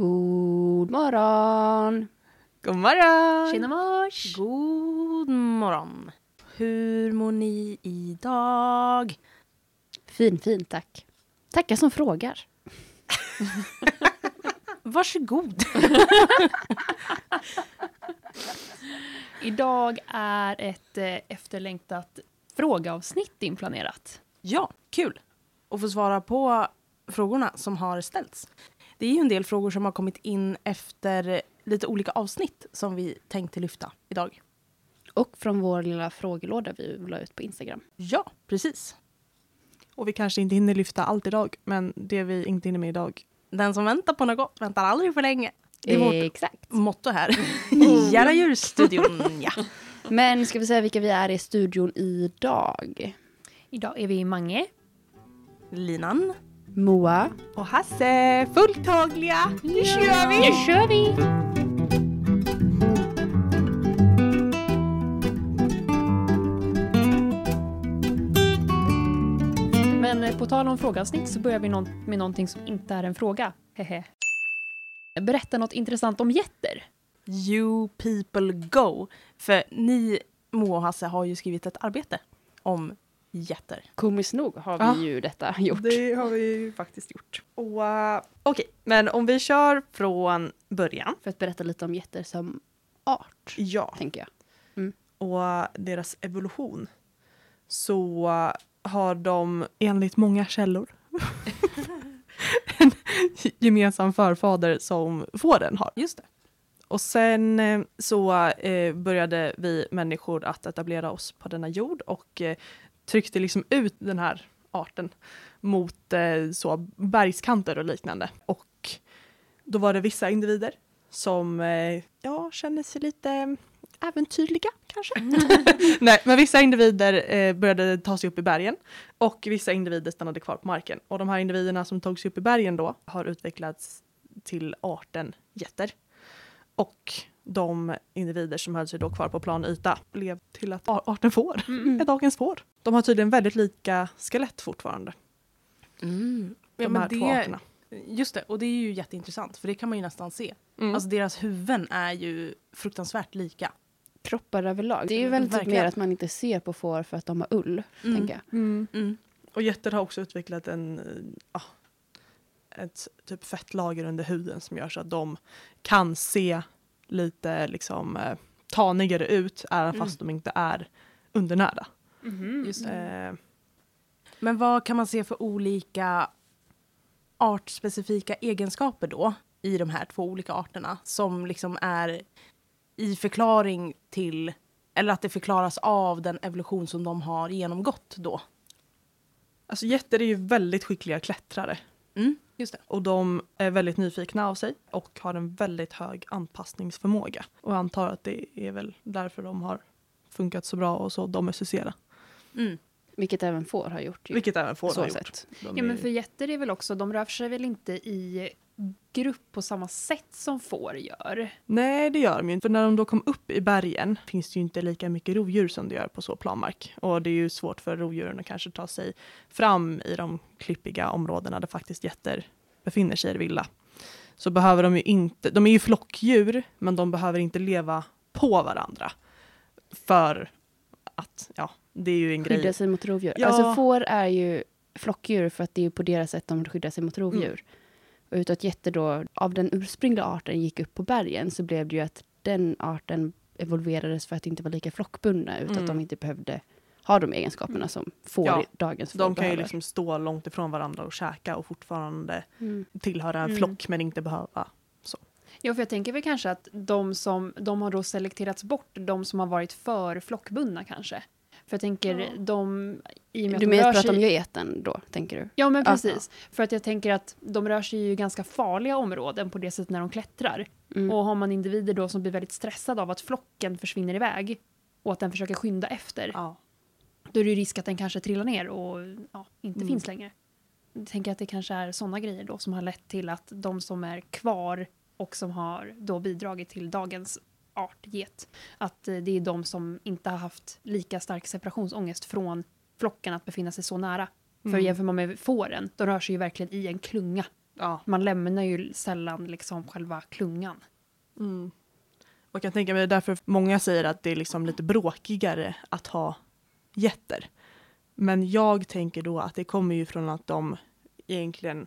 God morgon! God morgon! Tjena mors! God morgon! Hur mår ni idag? Fin, fin, tack. Tackar som frågar. Varsågod. Idag är ett eh, efterlängtat frågeavsnitt inplanerat. Ja, kul att få svara på frågorna som har ställts. Det är ju en del frågor som har kommit in efter lite olika avsnitt som vi tänkte lyfta idag. Och från vår lilla frågelåda vi la ut på Instagram. Ja, precis. Och vi kanske inte hinner lyfta allt idag, men det vi inte hinner med idag. Den som väntar på något gott väntar aldrig för länge. Det är vårt Exakt. motto här i Gärna djurstudion. Ja. Men ska vi säga vilka vi är i studion idag? Idag är vi Mange. Linan. Moa. Och Hasse, fulltagliga! Nu kör vi! Nu kör vi! Men eh, på tal om frågeavsnitt så börjar vi med någonting som inte är en fråga. Hehe. Berätta något intressant om getter. You people go. För ni, Moa och Hasse, har ju skrivit ett arbete om getter. Komiskt nog har vi Ja. ju detta gjort. Det har vi ju faktiskt gjort. Och uh, okej, men om vi kör från början. För att berätta lite om getter som art, Ja. tänker jag. Och deras evolution. Så uh, har de enligt många källor en gemensam förfader som fåren har. Just det. Och sen eh, så eh, började vi människor att etablera oss på denna jord och eh, tryckte liksom ut den här arten mot eh, så bergskanter och liknande. Och då var det vissa individer som eh, ja, kände sig lite äventyrliga kanske. Nej, men vissa individer eh, började ta sig upp i bergen och vissa individer stannade kvar på marken. Och de här individerna som tog sig upp i bergen då har utvecklats till arten getter. Och de individer som höll sig då kvar på plan yta blev till att ar- arten får, är dagens får. De har tydligen väldigt lika skelett fortfarande, Mm. de Ja, här men två det, arterna. just det, och det är ju jätteintressant för det kan man ju nästan se. Mm. Alltså deras huvuden är ju fruktansvärt lika. Kroppar överlag. Det är ju väl typ mer att man inte ser på får för att de har ull, Mm. tänker jag. Mm. Mm. Och getter har också utvecklat en, eh, ja, ett typ fettlager under huden som gör så att de kan se lite liksom eh, tanigare ut även Mm. fast de inte är undernärda. Just det. Eh, Men vad kan man se för olika artspecifika egenskaper då i de här två olika arterna som liksom är i förklaring till eller att det förklaras av den evolution som de har genomgått då? alltså getter är ju väldigt skickliga klättrare Mm, just det. och de är väldigt nyfikna av sig och har en väldigt hög anpassningsförmåga. Och jag antar att det är väl därför de har funkat så bra och så domesticerade. Mm. Vilket även får har gjort. Ju. Vilket även får så ha gjort. De Ja, men för getter är väl också, de rör sig väl inte i grupp på samma sätt som får gör? Nej, det gör de ju inte. För när de då kom upp i bergen finns det ju inte lika mycket rovdjur som det gör på så planmark. Och det är ju svårt för rovdjuren att kanske ta sig fram i de klippiga områdena där faktiskt getter befinner sig i det vilda. Så behöver de ju inte, de är ju flockdjur, men de behöver inte leva på varandra. För att, ja, det är ju en Skydda grej. sig mot rovdjur. Ja. Alltså får är ju flockdjur för att det är på deras sätt de skyddar sig mot rovdjur. Mm. Och utav att getter då, av den ursprungliga arten gick upp på bergen så blev det ju att den arten evolverades för att inte vara lika flockbundna utan Mm. att de inte behövde ha de egenskaperna som får Ja, dagens får De kan ju behöver. liksom stå långt ifrån varandra och käka och fortfarande Mm. tillhöra en Mm. flock men inte behöva. Ja, för jag tänker väl kanske att de som, de har då selekterats bort, de som har varit för flockbundna kanske. För jag tänker, Ja. de... I och med Du menar att prata sig- om geten då, tänker du? Ja, men Ja. precis. För att jag tänker att de rör sig i ganska farliga områden på det sättet när de klättrar. Mm. Och har man individer då som blir väldigt stressade av att flocken försvinner iväg och att den försöker skynda efter, Ja. då är det ju risk att den kanske trillar ner och ja, inte Mm. finns längre. Jag tänker att det kanske är sådana grejer då som har lett till att de som är kvar och som har då bidragit till dagens artget, att eh, det är de som inte har haft lika stark separationsångest från flocken att befinna sig så nära. För Mm. jämför man med fåren, de rör sig ju verkligen i en klunga. Ja. Man lämnar ju sällan liksom själva klungan. Mm. Och jag kan tänka mig därför många säger att det är liksom lite bråkigare att ha getter. Men jag tänker då att det kommer ju från att de egentligen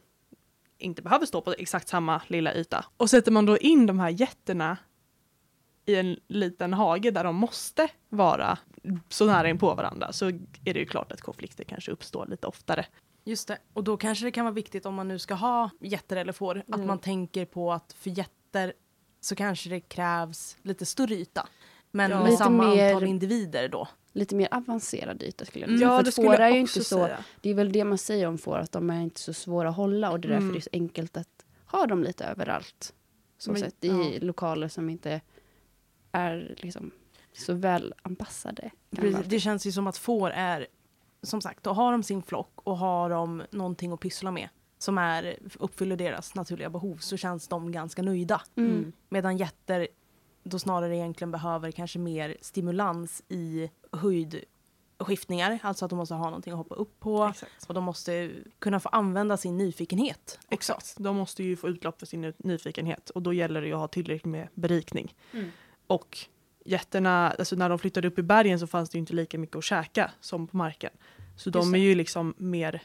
inte behöver stå på exakt samma lilla yta. Och sätter man då in de här getterna i en liten hage där de måste vara så nära in på varandra så är det ju klart att konflikter kanske uppstår lite oftare. Just det. Och då kanske det kan vara viktigt om man nu ska ha getter eller får att Mm. man tänker på att för getter så kanske det krävs lite större yta. Men Ja. med Lite samma mer- antal individer då. Lite mer avancerad yta skulle jag Mm. säga. Ja, För det att skulle får är ju också inte så, säga. det är väl det man säger om får, att de är inte så svåra att hålla och det är därför Mm. det är så enkelt att ha dem lite överallt. Så Men- sett, i ja. lokaler som inte är liksom så väl anpassade. Det känns ju som att får är, som sagt, då har de sin flock och har de någonting att pyssla med som är, uppfyller deras naturliga behov så känns de ganska nöjda. Mm. Medan jätter då snarare egentligen behöver kanske mer stimulans i höjdskiftningar, alltså att de måste ha någonting att hoppa upp på Exakt. och de måste kunna få använda sin nyfikenhet. också. Exakt. De måste ju få utlopp för sin nyfikenhet och då gäller det ju att ha tillräckligt med berikning. Och jätterna, alltså när de flyttade upp i bergen så fanns det ju inte lika mycket att käka som på marken. Så Just de det. är ju liksom mer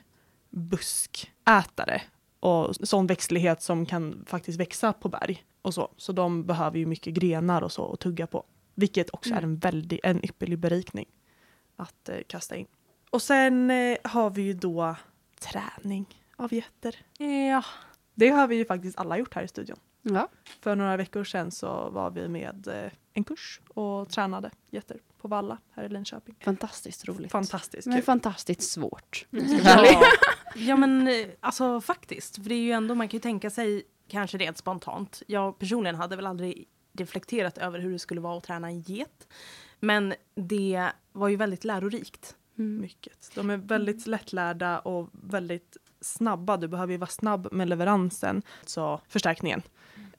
buskätare och sån växtlighet som kan faktiskt växa på berg och så. Så de behöver ju mycket grenar och så att tugga på. Vilket också är en väldigt, en ypperlig berikning att eh, kasta in. Och sen eh, har vi ju då träning av getter. Ja, Det har vi ju faktiskt alla gjort här i studion. Ja. För några veckor sedan så var vi med eh, en kurs och tränade getter på Valla här i Linköping. Fantastiskt roligt. Fantastiskt Men kul. fantastiskt svårt. ja. ja men eh, alltså faktiskt, för det är ju ändå, man kan ju tänka sig kanske rent spontant. Jag personligen hade väl aldrig reflekterat över hur det skulle vara att träna en get. Men det var ju väldigt lärorikt. Mm. Mycket. De är väldigt lättlärda och väldigt snabba. Du behöver ju vara snabb med leveransen, så förstärkningen.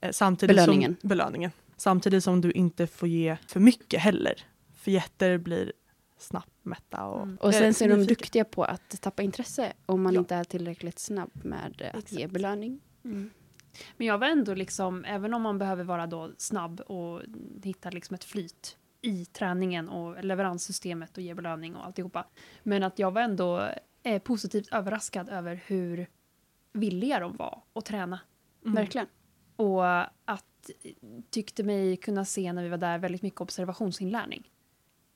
Eh, Samtidigt Belöningen. Som, belöningen. Samtidigt som du inte får ge för mycket heller. För getter blir snabbt mätta. Och, Mm. Och sen så är de duktiga på att tappa intresse om man Ja. inte är tillräckligt snabb med att ge Exakt. belöning. Mm. Men jag var ändå liksom, även om man behöver vara då snabb och hitta liksom ett flyt i träningen och leveranssystemet och ge belöning och alltihopa. Men att jag var ändå eh, positivt överraskad över hur villiga de var att träna. Mm. Verkligen. Och att tyckte mig kunna se när vi var där väldigt mycket observationsinlärning.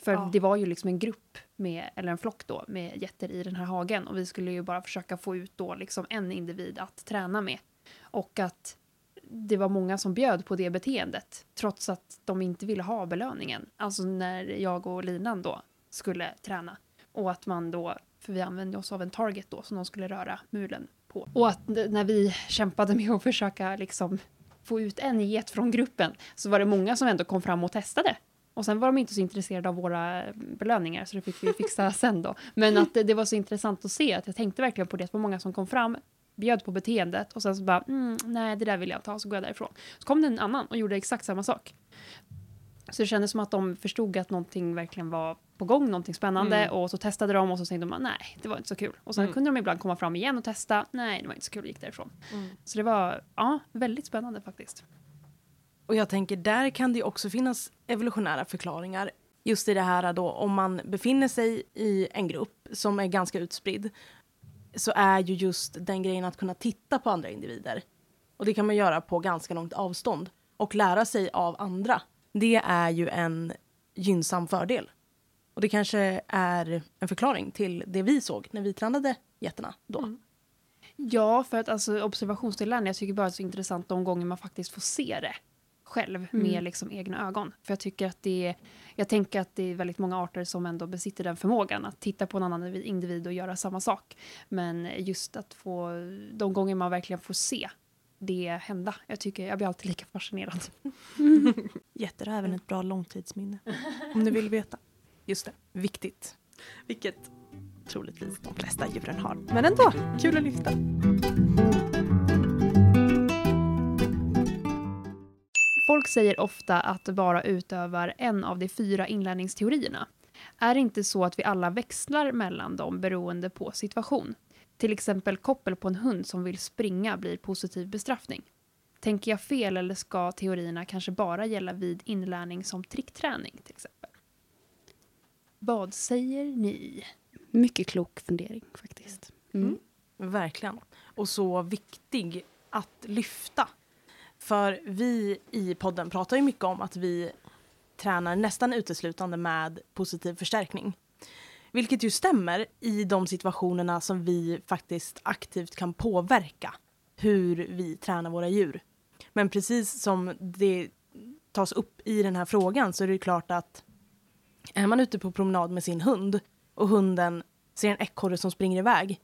För Ja. det var ju liksom en grupp, med, eller en flock då, med getter i den här hagen. Och vi skulle ju bara försöka få ut då liksom en individ att träna med. Och att det var många som bjöd på det beteendet. Trots att de inte ville ha belöningen. Alltså när jag och linan då skulle träna. Och att man då, för vi använde oss av en target då som de skulle röra mulen på. Och att när vi kämpade med att försöka liksom få ut en get från gruppen så var det många som ändå kom fram och testade. Och sen var de inte så intresserade av våra eh, belöningar så det fick vi fixa sen då. Men att det, det var så intressant att se att jag tänkte verkligen på det. att Det var många som kom fram, bjöd på beteendet och sen så bara mm, nej det där vill jag inte ha så går jag därifrån. Så kom det en annan och gjorde exakt samma sak. Så det kändes som att de förstod att någonting verkligen var på gång, någonting spännande Mm. och så testade de och så tänkte de nej det var inte så kul. Och sen Mm. kunde de ibland komma fram igen och testa, nej det var inte så kul och gick därifrån. Mm. Så det var ja, väldigt spännande faktiskt. Och jag tänker där kan det också finnas evolutionära förklaringar. Just i det här då om man befinner sig i en grupp som är ganska utspridd så är ju just den grejen att kunna titta på andra individer. Och det kan man göra på ganska långt avstånd och lära sig av andra. Det är ju en gynnsam fördel. Och det kanske är en förklaring till det vi såg när vi tränade getterna då. Mm. Ja, för att alltså observationsinlärning, jag tycker bara det är så intressant de gånger man faktiskt får se det själv Mm. med liksom egna ögon. För jag tycker att det är, jag tänker att det är väldigt många arter som ändå besitter den förmågan att titta på en annan individ och göra samma sak. Men just att få, de gånger man verkligen får se det hända, jag tycker, jag blir alltid lika fascinerad. Getter har även ett bra långtidsminne. Om ni vill veta. Just det, viktigt. Vilket troligtvis de flesta djuren har. Men ändå, kul att lyfta. Folk säger ofta att bara utövar en av de fyra inlärningsteorierna. Är det inte så att vi alla växlar mellan dem beroende på situation? Till exempel koppel på en hund som vill springa blir positiv bestraffning. Tänker jag fel eller ska teorierna kanske bara gälla vid inlärning som trickträning till exempel? Vad säger ni? Mycket klok fundering faktiskt. Mm. Mm. Verkligen. Och så viktig att lyfta. För vi i podden pratar ju mycket om att vi tränar nästan uteslutande med positiv förstärkning. Vilket ju stämmer i de situationerna som vi faktiskt aktivt kan påverka hur vi tränar våra djur. Men precis som det tas upp i den här frågan så är det klart att är man ute på promenad med sin hund och hunden ser en ekorre som springer iväg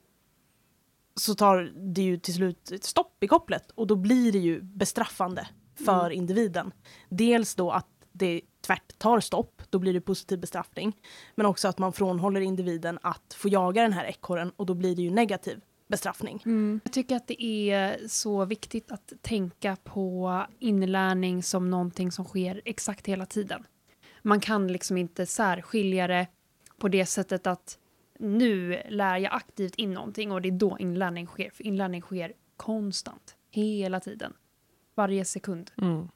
så tar det ju till slut ett stopp i kopplet och då blir det ju bestraffande för Mm. individen. Dels då att det tvärt tar stopp, då blir det positiv bestraffning. Men också att man frånhåller individen att få jaga den här ekorren och då blir det ju negativ bestraffning. Jag tycker att det är så viktigt att tänka på inlärning som någonting som sker exakt hela tiden. Man kan liksom inte särskilja det på det sättet att nu lär jag aktivt in någonting och det är då inlärning sker. För inlärning sker konstant, hela tiden. Varje sekund Mm.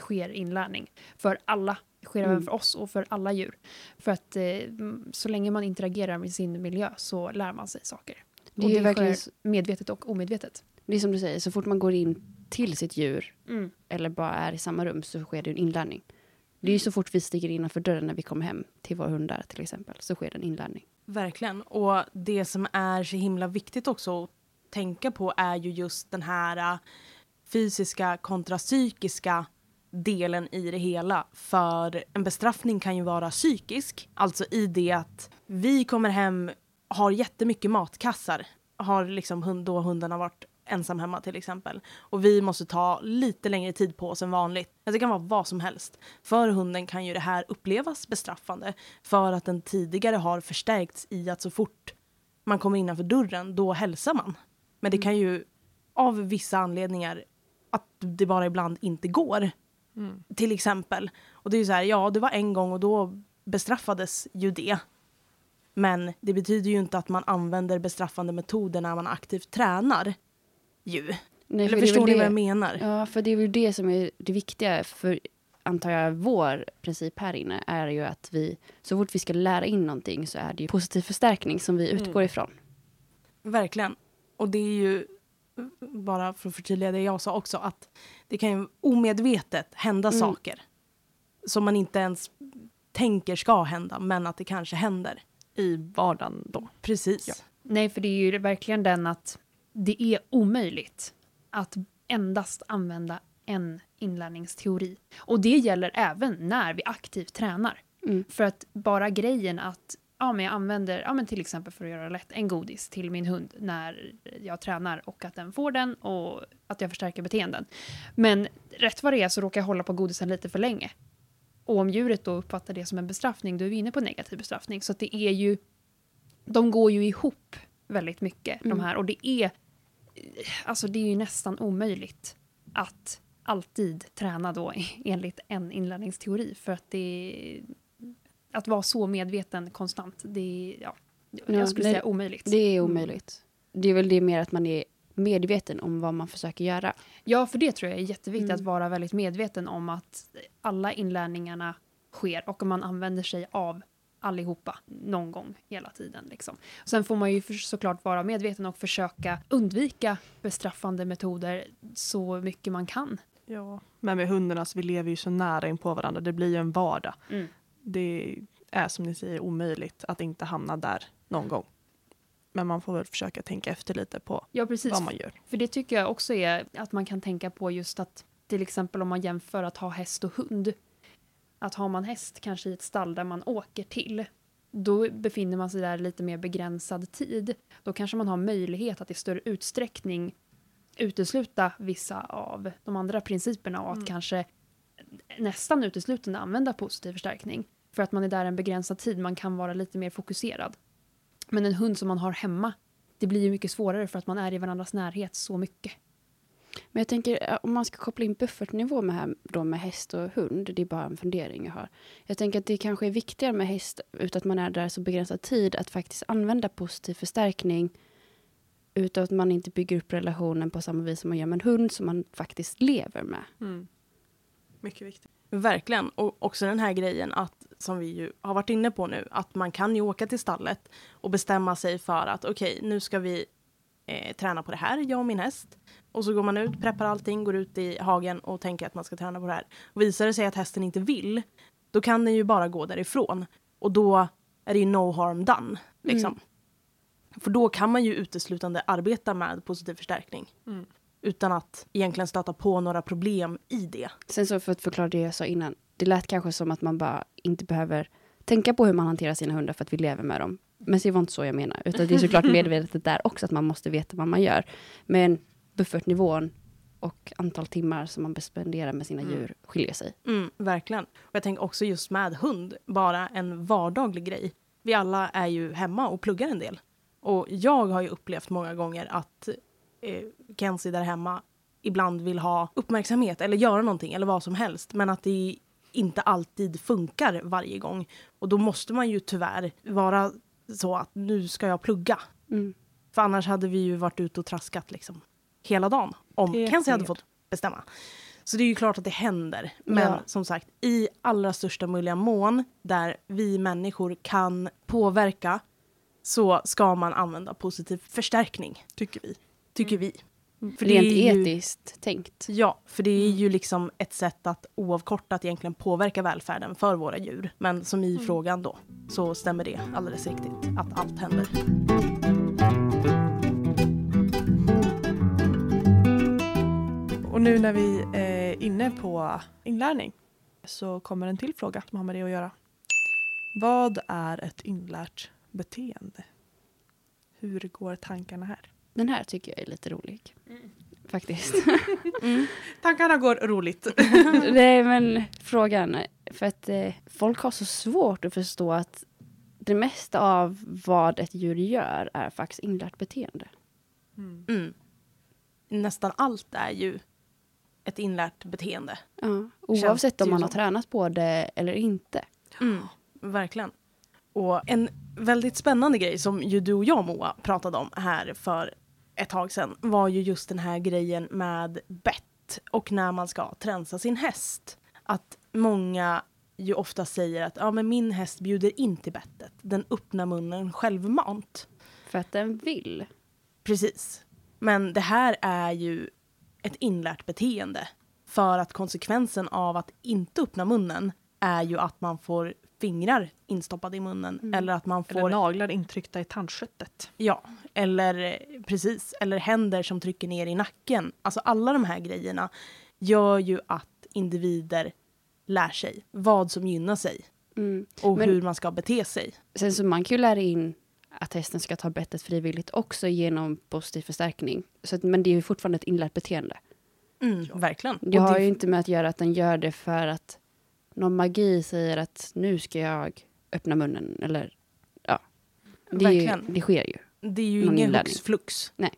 sker inlärning. För alla. Sker Mm. även för oss och för alla djur. För att eh, mm, så länge man interagerar med sin miljö så lär man sig saker. Det och är ju det verkligen sker medvetet och omedvetet. Det är som du säger, så fort man går in till sitt djur Mm. eller bara är i samma rum så sker det en inlärning. Det är ju så fort vi stiger innanför dörren när vi kommer hem till våra hundar till exempel, så sker det en inlärning. Verkligen. Och det som är så himla viktigt också att tänka på är ju just den här äh, fysiska kontra psykiska delen i det hela. För en bestraffning kan ju vara psykisk, alltså i det att vi kommer hem, har jättemycket matkassar, har liksom hund, då hunden har varit ensam hemma till exempel. Och vi måste ta lite längre tid på oss än vanligt. Alltså, Det kan vara vad som helst. För hunden kan ju det här upplevas bestraffande för att den tidigare har förstärkts i att så fort man kommer innanför dörren, då hälsar man. Men det kan ju av vissa anledningar att det bara ibland inte går. Mm. Till exempel. Och det är ju så här, ja det var en gång och då bestraffades ju det. Men det betyder ju inte att man använder bestraffande metoder när man aktivt tränar. Ju. Nej, Eller förstår ni vad jag menar? Ja, för det är väl det som är det viktiga för, antar jag, vår princip här inne är ju att vi, så fort vi ska lära in någonting så är det ju positiv förstärkning som vi Mm. utgår ifrån. Verkligen. Och det är ju, bara för att förtydliga det jag sa också, att det kan ju omedvetet hända Mm. saker som man inte ens tänker ska hända, men att det kanske händer. I vardagen då. Precis. Ja. Nej, för det är ju verkligen den att det är omöjligt att endast använda en inlärningsteori. Och det gäller även när vi aktivt tränar. Mm. För att bara grejen att ja, men jag använder, ja, men till exempel för att göra lätt, en godis till min hund när jag tränar och att den får den och att jag förstärker beteenden. Men rätt vad det är så råkar jag hålla på godisen lite för länge. Och om djuret då uppfattar det som en bestraffning, då är vi inne på negativ bestraffning. Så att det är ju, de går ju ihop väldigt mycket, Mm. de här. Och det är, alltså det är ju nästan omöjligt att alltid träna då enligt en inlärningsteori. För att det att vara så medveten konstant, det är, ja, Ja, jag skulle nej, säga omöjligt. Det är omöjligt. Det är väl det mer att man är medveten om vad man försöker göra. Ja, för det tror jag är jätteviktigt Mm. att vara väldigt medveten om att alla inlärningarna sker och om man använder sig av allihopa någon gång hela tiden. Liksom. Sen får man ju för, såklart vara medveten och försöka undvika bestraffande metoder så mycket man kan. Ja. Men med hundarna så vi lever ju så nära in på varandra. Det blir ju en vardag. Mm. Det är som ni säger omöjligt att inte hamna där någon gång. Men man får väl försöka tänka efter lite på Ja, vad man gör. För det tycker jag också är att man kan tänka på just att till exempel om man jämför att ha häst och hund. Att har man häst kanske i ett stall där man åker till, då befinner man sig där lite mer begränsad tid. Då kanske man har möjlighet att i större utsträckning utesluta vissa av de andra principerna och att Mm. kanske nästan uteslutande använda positiv förstärkning. För att man är där en begränsad tid, man kan vara lite mer fokuserad. Men en hund som man har hemma, det blir ju mycket svårare för att man är i varandras närhet så mycket. Men jag tänker om man ska koppla in buffertnivå med, här, då med häst och hund, det är bara en fundering jag har. Jag tänker att det kanske är viktigare med häst, utan att man är där så begränsad tid, att faktiskt använda positiv förstärkning Utan att man inte bygger upp relationen på samma vis som man gör med en hund som man faktiskt lever med. Mm. Mycket viktigt. Verkligen. Och också den här grejen att, som vi ju har varit inne på nu, att man kan ju åka till stallet och bestämma sig för att okej, nu ska vi eh, träna på det här, jag och min häst. Och så går man ut, preppar allting, går ut i hagen och tänker att man ska träna på det här. Och visar det sig att hästen inte vill, då kan den ju bara gå därifrån. Och då är det ju no harm done. Liksom. Mm. För då kan man ju uteslutande arbeta med positiv förstärkning. Mm. Utan att egentligen stöta på några problem i det. Sen så för att förklara det jag sa innan. Det lät kanske som att man bara inte behöver tänka på hur man hanterar sina hundar för att vi lever med dem. Men det var inte så jag menar. Utan det är såklart medvetet där också att man måste veta vad man gör. Men buffertnivån och antal timmar som man spenderar med sina Mm. djur skiljer sig. Mm, verkligen. Och jag tänker också just med hund, bara en vardaglig grej. Vi alla är ju hemma och pluggar en del. Och jag har ju upplevt många gånger att eh, Kenzie där hemma ibland vill ha uppmärksamhet eller göra någonting eller vad som helst. Men att det inte alltid funkar varje gång. Och då måste man ju tyvärr vara så att nu ska jag plugga. Mm. För annars hade vi ju varit ute och traskat liksom hela dagen. Om Kenzie hade fått bestämma. Så det är ju klart att det händer. Men Ja. som sagt, i allra största möjliga mån där vi människor kan påverka så ska man använda positiv förstärkning, Tycker vi. Tycker vi. För Rent är ju, etiskt tänkt. Ja, för det är ju liksom ett sätt att oavkortat egentligen påverka välfärden för våra djur. Men som i frågan då, så stämmer det alldeles riktigt att allt händer. Och nu när vi är inne på inlärning så kommer en till fråga som har med det att göra. Vad är ett inlärt beteende? Hur går tankarna här? Den här tycker jag är lite rolig. Faktiskt. Tankarna går roligt. Nej men frågan, för att eh, folk har så svårt att förstå att det mesta av vad ett djur gör är faktiskt inlärt beteende. Mm. Nästan allt är ju ett inlärt beteende. Ja, oavsett om man har tränat på det eller inte. Mm, verkligen. Och en väldigt spännande grej som ju du och jag Moa pratade om här för ett tag sedan var ju just den här grejen med bett och när man ska tränsa sin häst. Att många ju ofta säger att ja, men min häst bjuder in till bettet. Den öppnar munnen självmant. För att den vill. Precis. Men det här är ju ett inlärt beteende. För att konsekvensen av att inte öppna munnen är ju att man får fingrar instoppade i munnen. Mm. Eller att man Eller får, naglar intryckta i tandköttet. ja, eller eh, precis, eller händer som trycker ner i nacken. Alltså alla de här grejerna gör ju att individer lär sig vad som gynnar sig Mm. och Men- hur man ska bete sig. Sen så man kan ju lära in att hästen ska ta bettet frivilligt också genom positiv förstärkning. Så att, men det är ju fortfarande ett inlärt beteende. Mm, Verkligen. Det har ju inte med att göra att den gör det för att någon magi säger att nu ska jag öppna munnen eller ja. Det, ju, Verkligen. det sker ju. det är ju någon ingen inlärning. hux flux. Nej,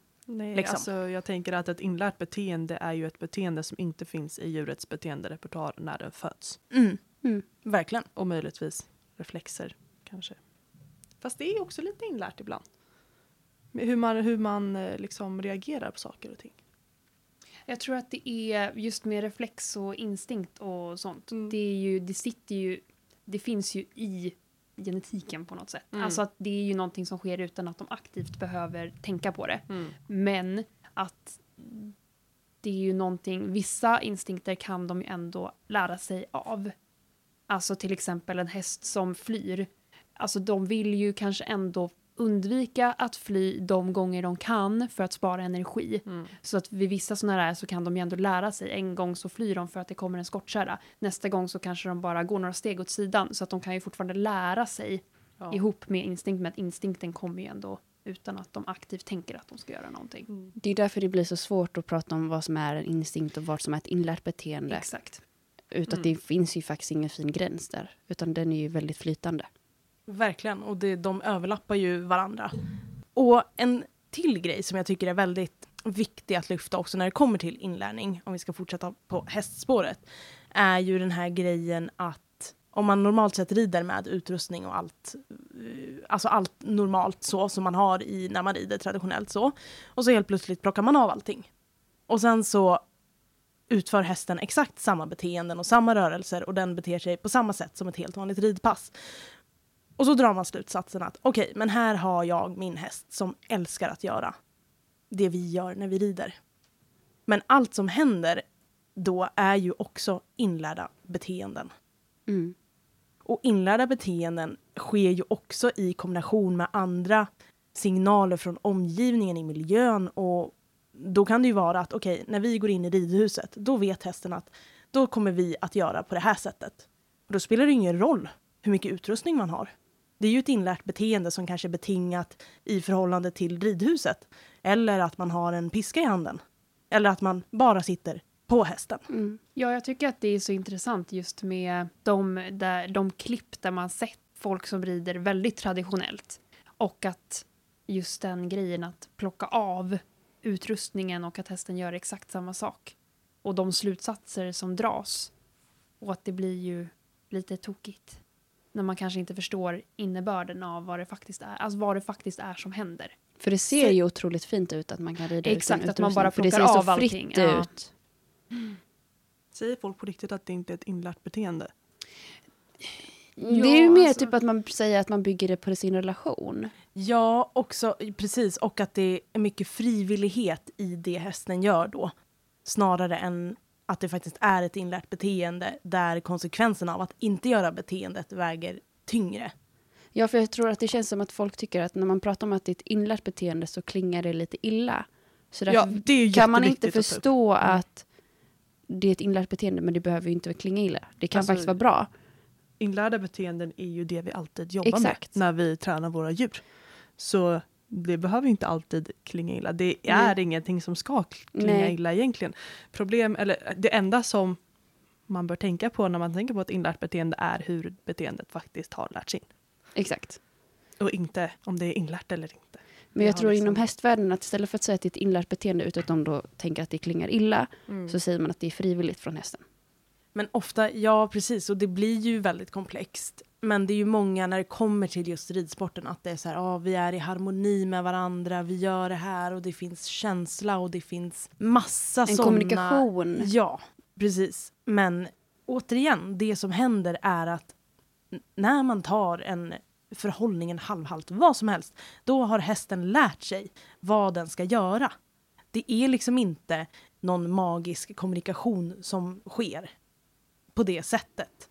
Liksom. alltså, jag tänker att ett inlärt beteende är ju ett beteende som inte finns i djurets beteenderepertoar när den föds. Mm, Mm. verkligen. Och möjligtvis reflexer kanske. Fast det är också lite inlärt ibland. Hur man, hur man eh, liksom reagerar på saker och ting. Jag tror att det är just med reflex och instinkt och sånt. Mm. Det, är ju, det sitter ju, det finns ju i genetiken på något sätt. Mm. Alltså att det är ju någonting som sker utan att de aktivt behöver tänka på det. Men att det är ju någonting, vissa instinkter kan de ju ändå lära sig av. Alltså till exempel en häst som flyr. Alltså de vill ju kanske ändå undvika att fly de gånger de kan för att spara energi. Mm. Så att vid vissa sådana här så kan de ju ändå lära sig. En gång så flyr de för att det kommer en skottkärra. Nästa gång så kanske de bara går några steg åt sidan. Så att de kan ju fortfarande lära sig Ja. ihop med instinkt. Men att instinkten kommer ju ändå utan att de aktivt tänker att de ska göra någonting. Mm. Det är därför det blir så svårt att prata om vad som är en instinkt och vad som är ett inlärt beteende. Exakt. Utan Mm. det finns ju faktiskt ingen fin gräns där. Utan den är ju väldigt flytande. Verkligen, och det, de överlappar ju varandra. Och en till grej som jag tycker är väldigt viktig att lyfta också när det kommer till inlärning, om vi ska fortsätta på hästspåret, är ju den här grejen att om man normalt sett rider med utrustning och allt, eh, alltså allt normalt så som man har i när man rider traditionellt så. Och så helt plötsligt plockar man av allting. Och sen så utför hästen exakt samma beteenden och samma rörelser och den beter sig på samma sätt som ett helt vanligt ridpass. Och så drar man slutsatsen att okej, okay, men här har jag min häst som älskar att göra det vi gör när vi rider. Men allt som händer då är ju också inlärda beteenden. Mm. Och inlärda beteenden sker ju också i kombination med andra signaler från omgivningen i miljön och då kan det ju vara att okej, okay, när vi går in i ridhuset, då vet hästen att då kommer vi att göra på det här sättet. Och då spelar det ingen roll hur mycket utrustning man har. Det är ju ett inlärt beteende som kanske är betingat i förhållande till ridhuset. Eller att man har en piska i handen. Eller att man bara sitter på hästen. Mm. Ja, jag tycker att det är så intressant just med de, där, de klipp där man sett folk som rider väldigt traditionellt. Och att just den grejen att plocka av utrustningen och att hästen gör exakt samma sak. Och de slutsatser som dras. Och att det blir ju lite tokigt. När man kanske inte förstår innebörden av vad det faktiskt är, alltså vad det faktiskt är som händer. För det ser ju otroligt fint ut att man kan rida Exakt, utan att man bara plockar för det ser av så fritt allting. Ja. ut. Säger folk på riktigt att det inte är ett inlärt beteende? det är ju mer alltså- typ att man säger att man bygger det på sin relation. Ja, också, precis. Och att det är mycket frivillighet i det hästen gör då. Snarare än att det faktiskt är ett inlärt beteende där konsekvenserna av att inte göra beteendet väger tyngre. Ja, för jag tror att det känns som att folk tycker att när man pratar om att det är ett inlärt beteende så klingar det lite illa. Så Ja, det är kan man inte jätteviktigt att förstå att det är ett inlärt beteende, men det behöver ju inte klinga illa. Det kan Alltså, faktiskt vara bra. Inlärda beteenden är ju det vi alltid jobbar Exakt. med när vi tränar våra djur. Så det behöver inte alltid klinga illa. Det är ingenting som ska klinga Nej. illa egentligen. Problem, eller det enda som man bör tänka på när man tänker på ett inlärt beteende är hur beteendet faktiskt har lärts in. Exakt. Och inte om det är inlärt eller inte. Men jag Ja, tror liksom. inom hästvärlden att istället för att säga att det är ett inlärt beteende utan att de då tänker att det klingar illa, Mm. så säger man att det är frivilligt från hästen. Men ofta, ja precis, och det blir ju väldigt komplext. Men det är ju många när det kommer till just ridsporten att det är så här, ja vi är i harmoni med varandra, vi gör det här och det finns känsla och det finns massa En sådana... kommunikation. Ja, precis. Men återigen, det som händer är att när man tar en förhållning, en halvhalt, vad som helst, då har hästen lärt sig vad den ska göra. Det är liksom inte någon magisk kommunikation som sker på det sättet.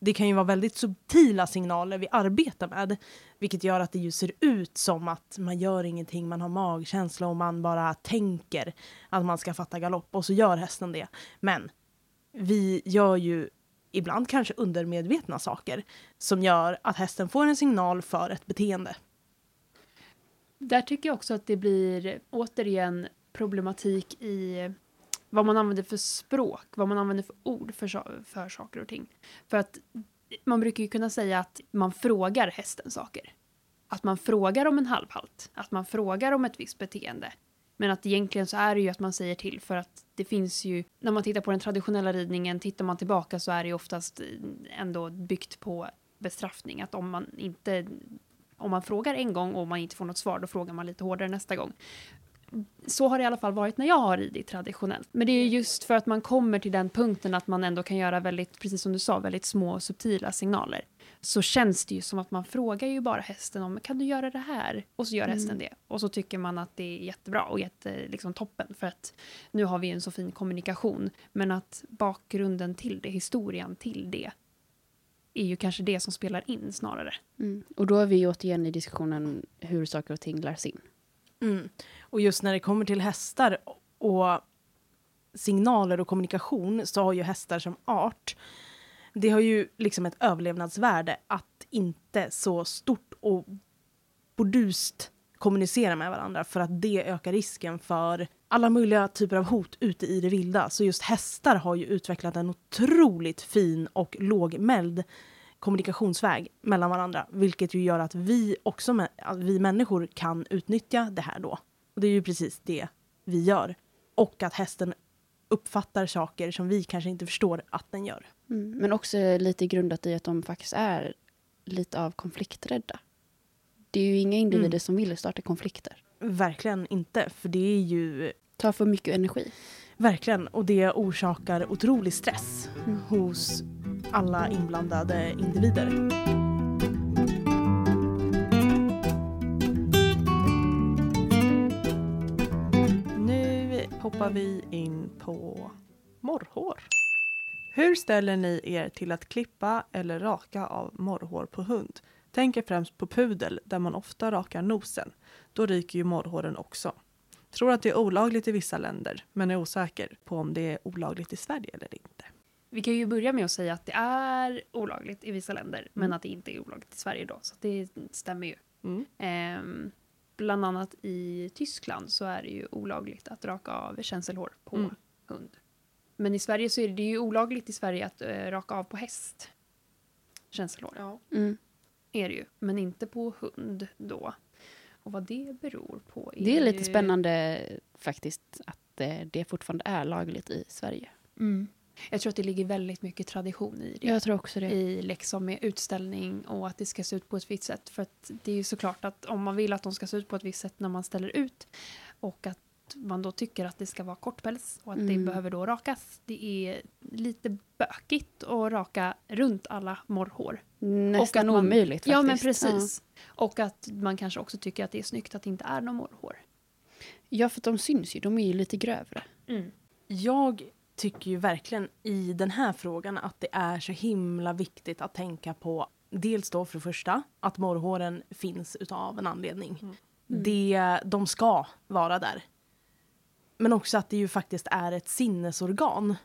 Det kan ju vara väldigt subtila signaler vi arbetar med, vilket gör att det ju ser ut som att man gör ingenting, man har magkänsla och man bara tänker att man ska fatta galopp och så gör hästen det. Men vi gör ju ibland kanske undermedvetna saker som gör att hästen får en signal för ett beteende. Där tycker jag också att det blir återigen problematik i vad man använder för språk, vad man använder för ord för, för saker och ting. För att man brukar ju kunna säga att man frågar hästen saker. Att man frågar om en halvhalt, att man frågar om ett visst beteende. Men att egentligen så är det ju att man säger till för att det finns ju, när man tittar på den traditionella ridningen, tittar man tillbaka så är det ju oftast ändå byggt på bestraffning. Att om man inte, om man frågar en gång och man inte får något svar, då frågar man lite hårdare nästa gång. Så har det i alla fall varit när jag har ridit traditionellt. Men det är ju just för att man kommer till den punkten att man ändå kan göra väldigt, precis som du sa, väldigt små subtila signaler. Så känns det ju som att man frågar ju bara hästen om kan du göra det här? Och så gör hästen det. Och så tycker man att det är jättebra och jätte, liksom, toppen för att nu har vi en så fin kommunikation. Men att bakgrunden till det, historien till det, är ju kanske det som spelar in snarare. Mm. Och då är vi återigen i diskussionen hur saker och ting lärs in. Mm. Och just när det kommer till hästar och signaler och kommunikation så har ju hästar som art, det har ju liksom ett överlevnadsvärde att inte så stort och bordust kommunicera med varandra för att det ökar risken för alla möjliga typer av hot ute i det vilda. Så just hästar har ju utvecklat en otroligt fin och lågmäld kommunikationsväg mellan varandra, vilket ju gör att vi också, vi människor kan utnyttja det här då. Och det är ju precis det vi gör. Och att hästen uppfattar saker som vi kanske inte förstår att den gör. Mm. Men också lite grundat i att de faktiskt är lite av konflikträdda. Det är ju inga individer Mm. som vill starta konflikter. Verkligen inte, för det är ju Tar för mycket energi. verkligen, och det orsakar otrolig stress Mm. hos alla inblandade individer. Hoppar vi in på morrhår. Hur ställer ni er till att klippa eller raka av morrhår på hund? Tänker främst på pudel där man ofta rakar nosen. Då ryker ju morrhåren också. Tror att det är olagligt i vissa länder men är osäker på om det är olagligt i Sverige eller inte. Vi kan ju börja med att säga att det är olagligt i vissa länder, men Mm. att det inte är olagligt i Sverige då. Så det stämmer ju. Mm. Ehm, bland annat i Tyskland så är det ju olagligt att raka av känselhår på Mm. hund. Men i Sverige så är det ju olagligt i Sverige att eh, raka av på häst. Känselhår Mm. är det ju, men inte på hund då. Och vad det beror på Det är lite ju- spännande faktiskt att eh, det fortfarande är lagligt i Sverige. Mm. Jag tror att det ligger väldigt mycket tradition i det. Jag tror också det. i liksom med utställning och att det ska se ut på ett visst sätt. För att det är ju såklart att om man vill att de ska se ut på ett visst sätt när man ställer ut och att man då tycker att det ska vara kortpäls och att det Mm. behöver då rakas. Det är lite bökigt att raka runt alla morrhår. Nästan att man- omöjligt faktiskt. Ja men precis. Och att man kanske också tycker att det är snyggt att det inte är några morrhår. Ja, för att de syns ju. De är ju lite grövre. Jag tycker ju verkligen i den här frågan att det är så himla viktigt att tänka på dels då för det första att morrhåren finns utav en anledning. Mm. Det, de ska vara där. Men också att det ju faktiskt är ett sinnesorgan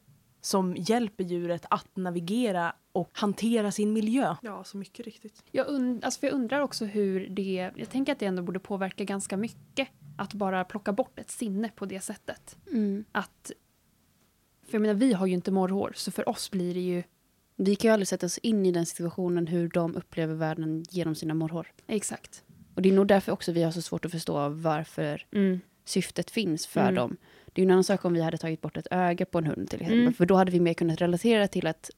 som hjälper djuret att navigera och hantera sin miljö. Ja, så mycket riktigt. Jag, und- alltså för jag undrar också hur det... Jag tänker att det ändå borde påverka ganska mycket att bara plocka bort ett sinne på det sättet. Mm. att... För jag menar, vi har ju inte morrhår, så för oss blir det ju... Vi kan ju aldrig sätta oss in i den situationen hur de upplever världen genom sina morrhår. Exakt. Och det är nog därför också vi har så svårt att förstå varför Mm. syftet finns för Mm. dem. Det är ju en annan sak om vi hade tagit bort ett öga på en hund till exempel. Mm. För då hade vi mer kunnat relatera till att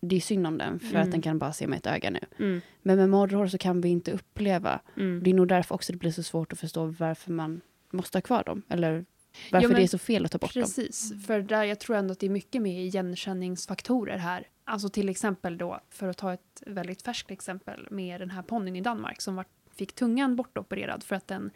det är synd om den för Mm. att den kan bara se med ett öga nu. Mm. Men med morrhår så kan vi inte uppleva. Mm. Det är nog därför också det blir så svårt att förstå varför man måste ha kvar dem. Eller varför Ja, men det är så fel att ta bort dem. Precis, för där jag tror ändå att det är mycket med igenkänningsfaktorer här. Alltså till exempel då, för att ta ett väldigt färskt exempel med den här ponnyn i Danmark som var, fick tungan bortopererad för att den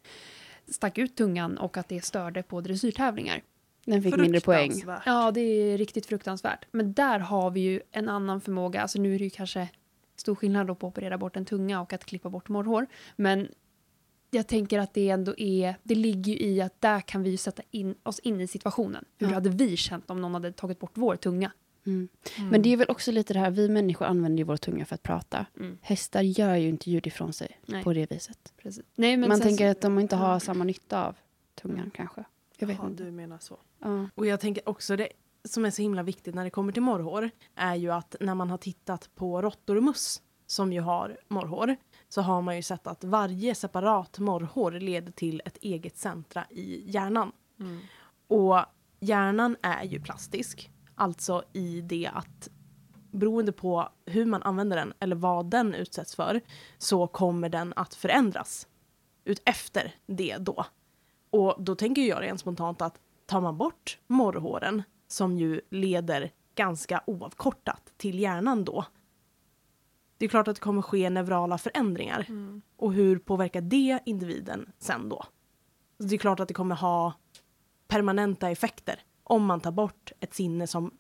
stack ut tungan och att det störde på dressyrtävlingar. Den fick mindre poäng. Ja, det är riktigt fruktansvärt. Men där har vi ju en annan förmåga. Alltså nu är det ju kanske stor skillnad då på att operera bort en tunga och att klippa bort morrhår. Men jag tänker att det ändå är, det ligger ju i att där kan vi ju sätta in oss in i situationen. Hur Ja. hade vi känt om någon hade tagit bort vår tunga? Mm. Mm. Men det är väl också lite det här, vi människor använder ju vår tunga för att prata. Mm. Hästar gör ju inte ljud ifrån sig Nej. på det viset. Precis. Nej, men Man tänker så- att de inte har samma nytta av tungan kanske. Jag vet Ja, inte. du menar så. Ja. Och jag tänker också det som är så himla viktigt när det kommer till morrhår är ju att när man har tittat på råttor och möss som ju har morrhår så har man ju sett att varje separat morrhår leder till ett eget centra i hjärnan. Mm. Och hjärnan är ju plastisk, alltså i det att beroende på hur man använder den eller vad den utsätts för så kommer den att förändras ut efter det då. Och då tänker jag rent spontant att tar man bort morrhåren som ju leder ganska oavkortat till hjärnan då. Det är klart att det kommer ske neurala förändringar. Mm. Och hur påverkar det individen sen då? Så det är klart att det kommer ha permanenta effekter om man tar bort ett sinne som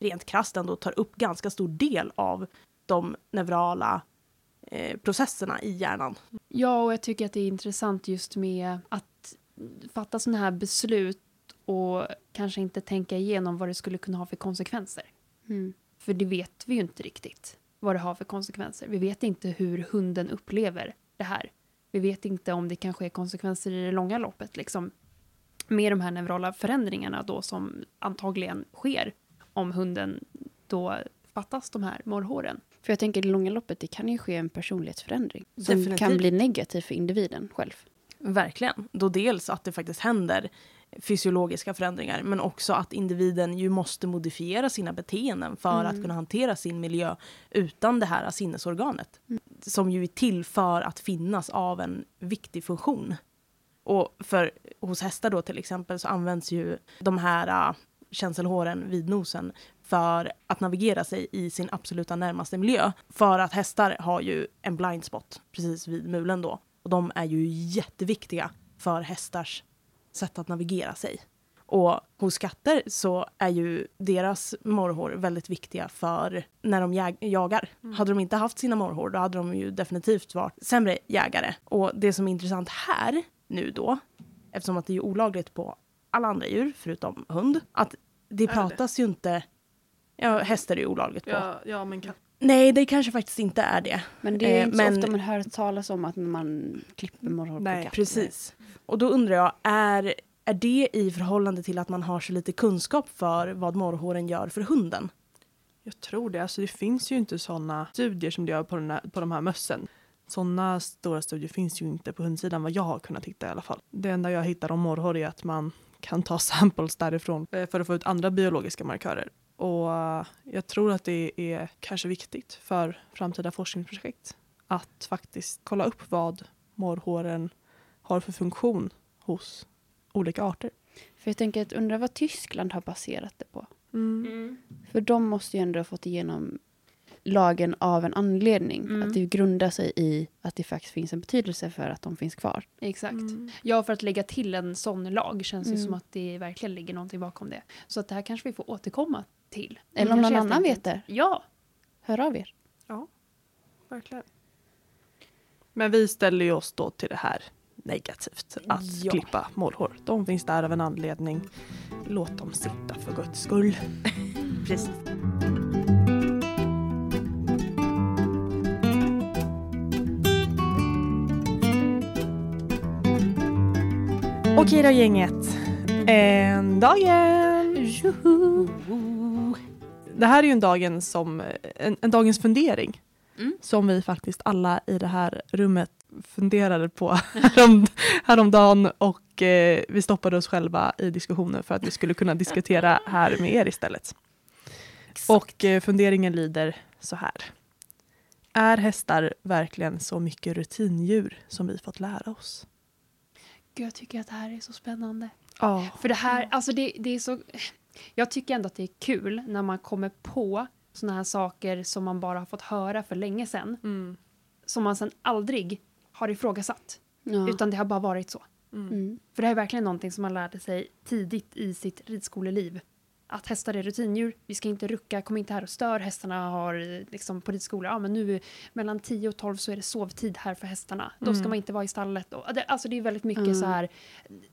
rent krasst ändå tar upp ganska stor del av de neurala eh, processerna i hjärnan. Ja, och jag tycker att det är intressant just med att fatta sådana här beslut och kanske inte tänka igenom vad det skulle kunna ha för konsekvenser. Mm. För det vet vi ju inte riktigt vad det har för konsekvenser. Vi vet inte hur hunden upplever det här. Vi vet inte om det kanske är konsekvenser i det långa loppet. Liksom, med de här neurala förändringarna då som antagligen sker om hunden då fattas de här morrhåren. För jag tänker i det långa loppet, det kan ju ske en personlighetsförändring. Som Definitivt. kan bli negativ för individen själv. Verkligen. Då dels att det faktiskt händer fysiologiska förändringar men också att individen ju måste modifiera sina beteenden för Mm. att kunna hantera sin miljö utan det här sinnesorganet. Som ju är till för att finnas av en viktig funktion. Och för, hos hästar då till exempel så används ju de här uh, känselhåren vid nosen för att navigera sig i sin absoluta närmaste miljö. För att hästar har ju en blind spot precis vid mulen då. Och de är ju jätteviktiga för hästars sätt att navigera sig. Och hos katter så är ju deras morrhår väldigt viktiga för när de jag jagar. Hade de inte haft sina morrhår då hade de ju definitivt varit sämre jägare. Och det som är intressant här nu då, eftersom att det är olagligt på alla andra djur förutom hund, att det det? pratas ju inte... Ja, hästar är ju olagligt på. Ja, ja men katt. Nej, det kanske faktiskt inte är det. Men det är Eh, inte men- så ofta man hör talas om att man klipper morrhår på katter. Precis. Och då undrar jag, är, är det i förhållande till att man har så lite kunskap för vad morrhåren gör för hunden? Jag tror det. Alltså det finns ju inte sådana studier som det gör på, den här, på de här mössen. Sådana stora studier finns ju inte på hundsidan vad jag har kunnat hitta i alla fall. Det enda jag hittar om morrhår är att man kan ta samples därifrån eh, för att få ut andra biologiska markörer. Och jag tror att det är kanske viktigt för framtida forskningsprojekt att faktiskt kolla upp vad morrhåren har för funktion hos olika arter. För jag tänker att undra vad Tyskland har baserat det på. Mm. För de måste ju ändå ha fått igenom lagen av en anledning. Mm. Att det grundar sig i att det faktiskt finns en betydelse för att de finns kvar. Exakt. Mm. Ja, för att lägga till en sån lag känns Mm. som att det verkligen ligger någonting bakom det. Så att det här kanske vi får återkomma till. Eller om någon annan vet det. Ja, Hör av er. Verkligen. Men vi ställer ju oss då till det här negativt. Att Ja. klippa målhår. De finns där av en anledning. Låt dem sitta för guds skull. Precis. Okej då gänget. En dagen! Det här är ju en dagen som, en, en dagens fundering. Mm. Som vi faktiskt alla i det här rummet funderade på härom, häromdagen och eh, vi stoppade oss själva i diskussionen för att vi skulle kunna diskutera här med er istället. Och eh, funderingen lyder så här. Är hästar verkligen så mycket rutindjur som vi fått lära oss? Gud, jag tycker att det här är så spännande. Ja. För det här, alltså det, det är så... Jag tycker ändå att det är kul när man kommer på såna här saker som man bara har fått höra för länge sedan. Mm. Som man sen aldrig har ifrågasatt. Ja. Utan det har bara varit så. Mm. För det här är verkligen någonting som man lärde sig tidigt i sitt ridskoleliv. Att hästar är rutindjur, vi ska inte rucka, kom inte här och stör. Hästarna har liksom på ridskola, ja men nu mellan 10 och 12 så är det sovtid här för hästarna. Då ska Mm. man inte vara i stallet. Och, alltså det är väldigt mycket Mm. så här,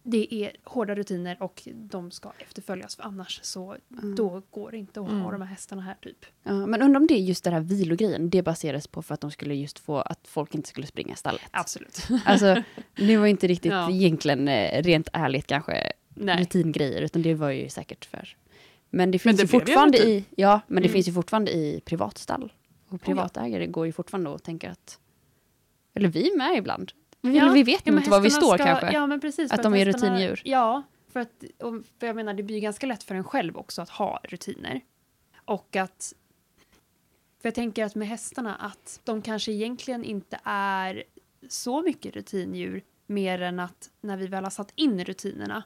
det är hårda rutiner och de ska efterföljas för annars så Mm. då går det inte att ha Mm. de här hästarna här typ. Ja, men undrar om det är just den här vilogrejen, det baseras på för att de skulle just få att folk inte skulle springa i stallet. Absolut. Alltså, det var inte riktigt Ja. egentligen eh, rent ärligt kanske Nej. rutingrejer, utan det var ju säkert för... Men det Men finns det ju fortfarande rutin. i... Ja, men det Mm. finns ju fortfarande i privatstall. Och privatägare går ju fortfarande och tänker att... Eller vi med ibland. Vi, Ja, vi vet Ja, men inte var vi står ska, kanske. Ja, men precis. Att de är hästarna- rutindjur. Ja, för, att, för jag menar det blir ganska lätt för en själv också att ha rutiner. Och att... För jag tänker att med hästarna att de kanske egentligen inte är så mycket rutindjur mer än att när vi väl har satt in rutinerna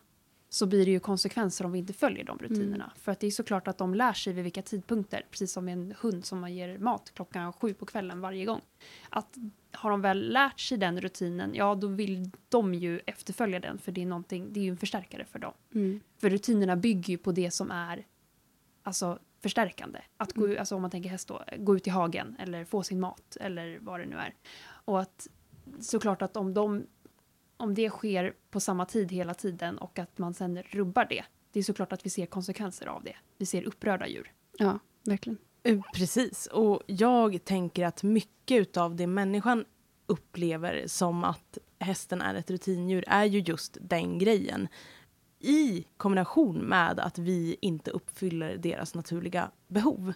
så blir det ju konsekvenser om vi inte följer de rutinerna. För att det är såklart att de lär sig vid vilka tidpunkter, precis som en hund som man ger mat klockan sju på kvällen varje gång. Att har de väl lärt sig den rutinen, ja då vill de ju efterfölja den för det är, någonting, det är ju en förstärkare för dem. Mm. För rutinerna bygger ju på det som är alltså, förstärkande. Att gå, alltså, om man tänker häst då, gå ut i hagen eller få sin mat eller vad det nu är. Och att såklart att om, de, om det sker på samma tid hela tiden och att man sen rubbar det, det är såklart att vi ser konsekvenser av det. Vi ser upprörda djur. Ja, verkligen. Eh, Precis, och jag tänker att mycket av det människan upplever som att hästen är ett rutindjur är ju just den grejen. I kombination med att vi inte uppfyller deras naturliga behov.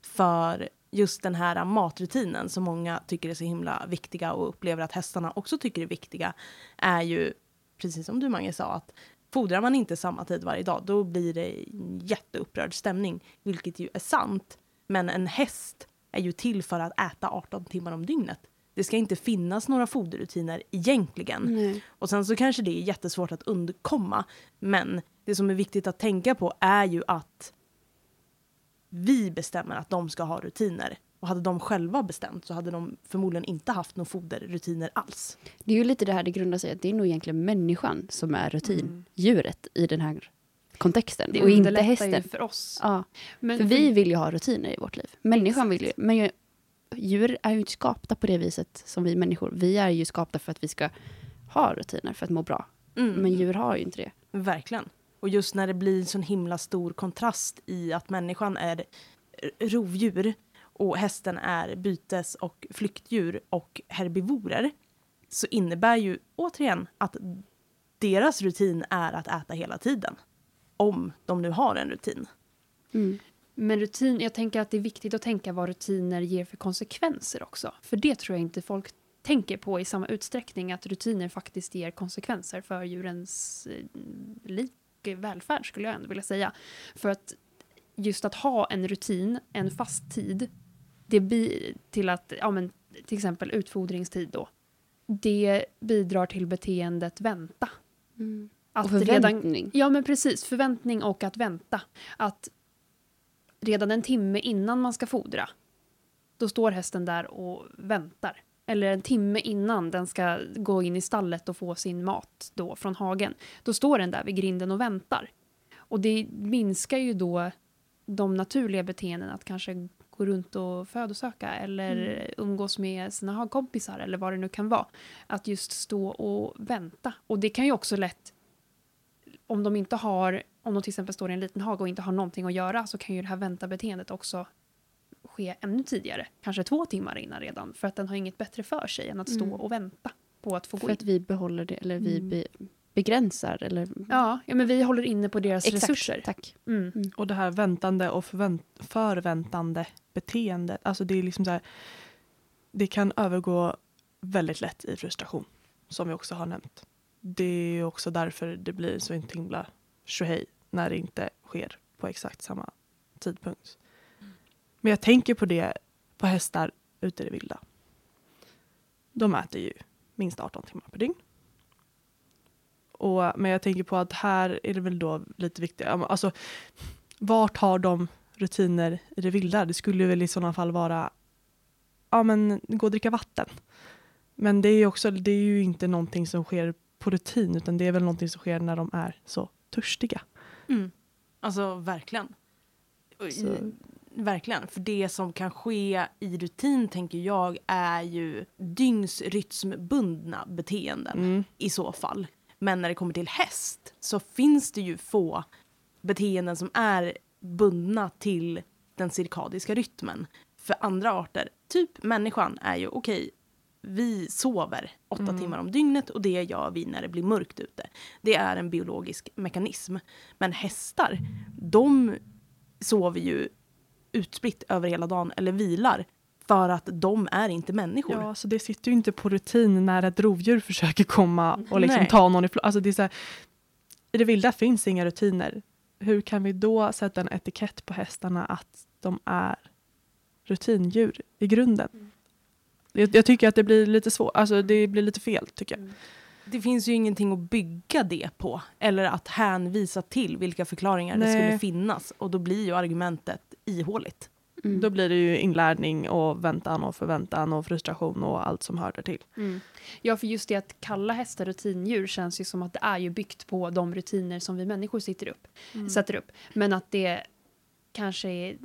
För just den här matrutinen som många tycker är så himla viktiga och upplever att hästarna också tycker är viktiga är ju, precis som du Mange sa, att Fodrar man inte samma tid varje dag, då blir det en jätteupprörd stämning, vilket ju är sant. Men en häst är ju till för att äta 18 timmar om dygnet. Det ska inte finnas några foderrutiner egentligen. Nej. Och sen så kanske det är jättesvårt att undkomma. Men det som är viktigt att tänka på är ju att vi bestämmer att de ska ha rutiner. Och hade de själva bestämt så hade de förmodligen inte haft några foderrutiner alls. Det är ju lite det här det grundar sig att det är nog egentligen människan som är rutindjuret i den här kontexten. Det och inte hästen. ju för oss. Ja, Men för vi vill ju ha rutiner i vårt liv. Människan vill ju, men ju, djur är ju inte skapta på det viset som vi människor. Vi är ju skapta för att vi ska ha rutiner för att må bra. Mm. Men djur har ju inte det. Verkligen. Och just när det blir en sån himla stor kontrast i att människan är rovdjur och hästen är bytes och flyktdjur och herbivorer så innebär ju återigen att deras rutin är att äta hela tiden. Om de nu har en rutin. Mm. Men rutin, jag tänker att det är viktigt att tänka vad rutiner ger för konsekvenser också. För det tror jag inte folk tänker på i samma utsträckning att rutiner faktiskt ger konsekvenser för djurens eh, liv välfärd skulle jag ändå vilja säga. För att just att ha en rutin, en fast tid, det blir till att, ja men till exempel utfodringstid då, det bidrar till beteendet vänta. Att Och förväntning. ja, men precis. Förväntning och att vänta. Att redan en timme innan man ska fodra, då står hästen där och väntar. Eller en timme innan den ska gå in i stallet och få sin mat då från hagen. Då står den där vid grinden och väntar. Och det minskar ju då de naturliga beteenden att kanske gå runt och födosöka eller umgås med sina hagkompisar eller vad det nu kan vara. Att just stå och vänta. Och det kan ju också lätt om de inte har, om de till exempel står i en liten hage och inte har någonting att göra så kan ju det här vänta-beteendet också ske ännu tidigare. Kanske två timmar innan redan. För att den har inget bättre för sig än att stå Mm. och vänta på att få gå För in. att vi behåller det, eller vi Mm. be, begränsar. Eller, Ja, ja, men vi håller inne på deras Exakt, resurser. tack. Mm. Och det här väntande och förvänt förväntande beteendet, alltså det är liksom så här, det kan övergå väldigt lätt i frustration, som vi också har nämnt. Det är också därför det blir så inte himla tjohej när det inte sker på exakt samma tidpunkt. Men jag tänker på det på hästar ute i det vilda. De äter ju minst 18 timmar per dygn. Och, men jag tänker på att här är det väl då lite viktigt, men alltså vart har de rutiner i det vilda? Det skulle väl i sådana fall vara ja men gå och dricka vatten. Men det är också, det är ju inte någonting som sker på rutin utan det är väl någonting som sker när de är så törstiga. Mm. Alltså verkligen. Så- Verkligen. För det som kan ske i rutin tänker jag är ju dygnsrytmbundna beteenden Mm. i så fall. Men när det kommer till häst så finns det ju få beteenden som är bundna till den cirkadiska rytmen. För andra arter, typ människan, är ju okej, vi sover åtta Mm. timmar om dygnet och det gör vi när det blir mörkt ute. Det är en biologisk mekanism. Men hästar, de sover ju utspritt över hela dagen eller vilar för att de är inte människor. Ja, så det sitter ju inte på rutin när ett rovdjur försöker komma och liksom Nej. ta någon ifrån. Alltså det är så här, I det vilda finns inga rutiner. Hur kan vi då sätta en etikett på hästarna att de är rutindjur i grunden? Jag, jag tycker att det blir lite svårt, alltså det blir lite fel tycker jag. Det finns ju ingenting att bygga det på eller att hänvisa till vilka förklaringar det Nej. skulle finnas och då blir ju argumentet ihåligt. Mm. Då blir det ju inlärning och väntan och förväntan och frustration och allt som hör där till. Mm. Ja, för just det att kalla hästar rutindjur känns ju som att det är ju byggt på de rutiner som vi människor sitter upp, sätter upp. Men att det kanske är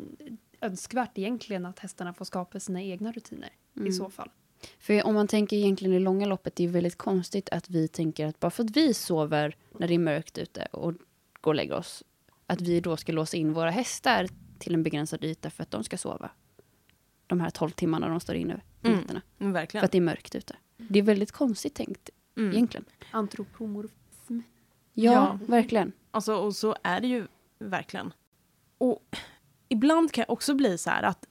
önskvärt egentligen att hästarna får skapa sina egna rutiner i Mm. så fall. För om man tänker egentligen i långa loppet, det är väldigt konstigt att vi tänker att bara för att vi sover när det är mörkt ute och går och lägger oss, att vi då ska låsa in våra hästar till en begränsad yta för att de ska sova. De här 12 timmarna de står inne på Mm. nätterna. Men För verkligen. att det är mörkt ute. Det är väldigt konstigt tänkt Mm. egentligen. Antropomorfism. Ja, Ja. verkligen. Alltså, och så är det ju verkligen. Och ibland kan jag också bli så här att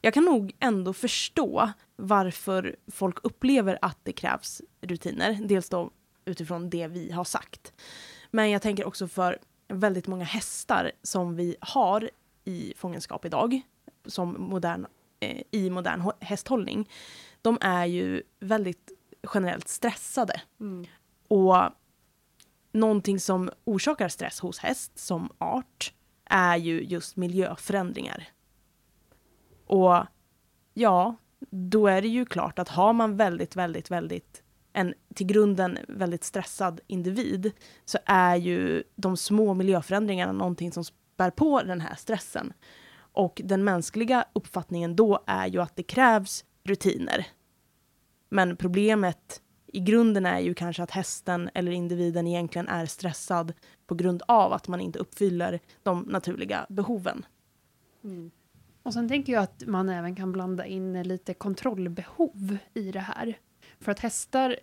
jag kan nog ändå förstå varför folk upplever att det krävs rutiner. Dels då utifrån det vi har sagt. Men jag tänker också för väldigt många hästar som vi har i fångenskap idag, som modern, eh, i modern hå- hästhållning, de är ju väldigt generellt stressade. Och någonting som orsakar stress hos häst som art är ju just miljöförändringar. Och ja, då är det ju klart att har man väldigt, väldigt, väldigt en till grunden väldigt stressad individ så är ju de små miljöförändringarna någonting som spär på den här stressen. Och den mänskliga uppfattningen då är ju att det krävs rutiner. Men problemet i grunden är ju kanske att hästen eller individen egentligen är stressad på grund av att man inte uppfyller de naturliga behoven. Mm. Och sen tänker jag att man även kan blanda in lite kontrollbehov i det här. För att hästar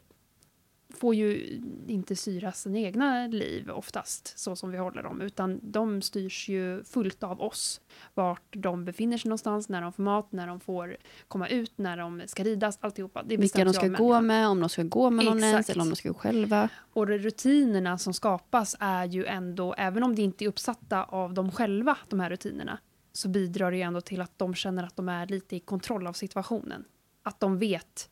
får ju inte styra sina egna liv oftast, så som vi håller dem, utan de styrs ju fullt av oss. Vart de befinner sig någonstans, när de får mat, när de får komma ut, när de ska ridas, alltihopa. Det Vilka de ska gå med, om de ska gå med någon ens eller om de ska gå själva. Och rutinerna som skapas är ju ändå, även om det inte är uppsatta av dem själva, de här rutinerna, så bidrar det ju ändå till att de känner att de är lite i kontroll av situationen. Att de vet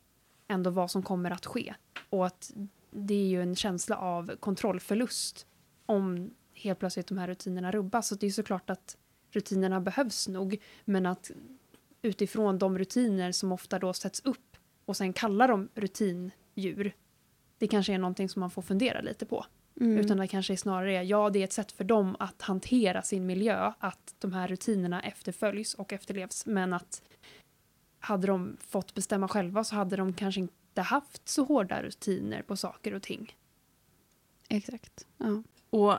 ändå vad som kommer att ske. Och att det är ju en känsla av kontrollförlust om helt plötsligt de här rutinerna rubbas. Så det är såklart att rutinerna behövs nog, men att utifrån de rutiner som ofta då sätts upp och sen kallar de rutindjur, det kanske är någonting som man får fundera lite på. Mm. Utan det kanske är snarare är, ja det är ett sätt för dem att hantera sin miljö, att de här rutinerna efterföljs och efterlevs. Men att hade de fått bestämma själva så hade de kanske inte haft så hårda rutiner på saker och ting. Exakt. Ja. Och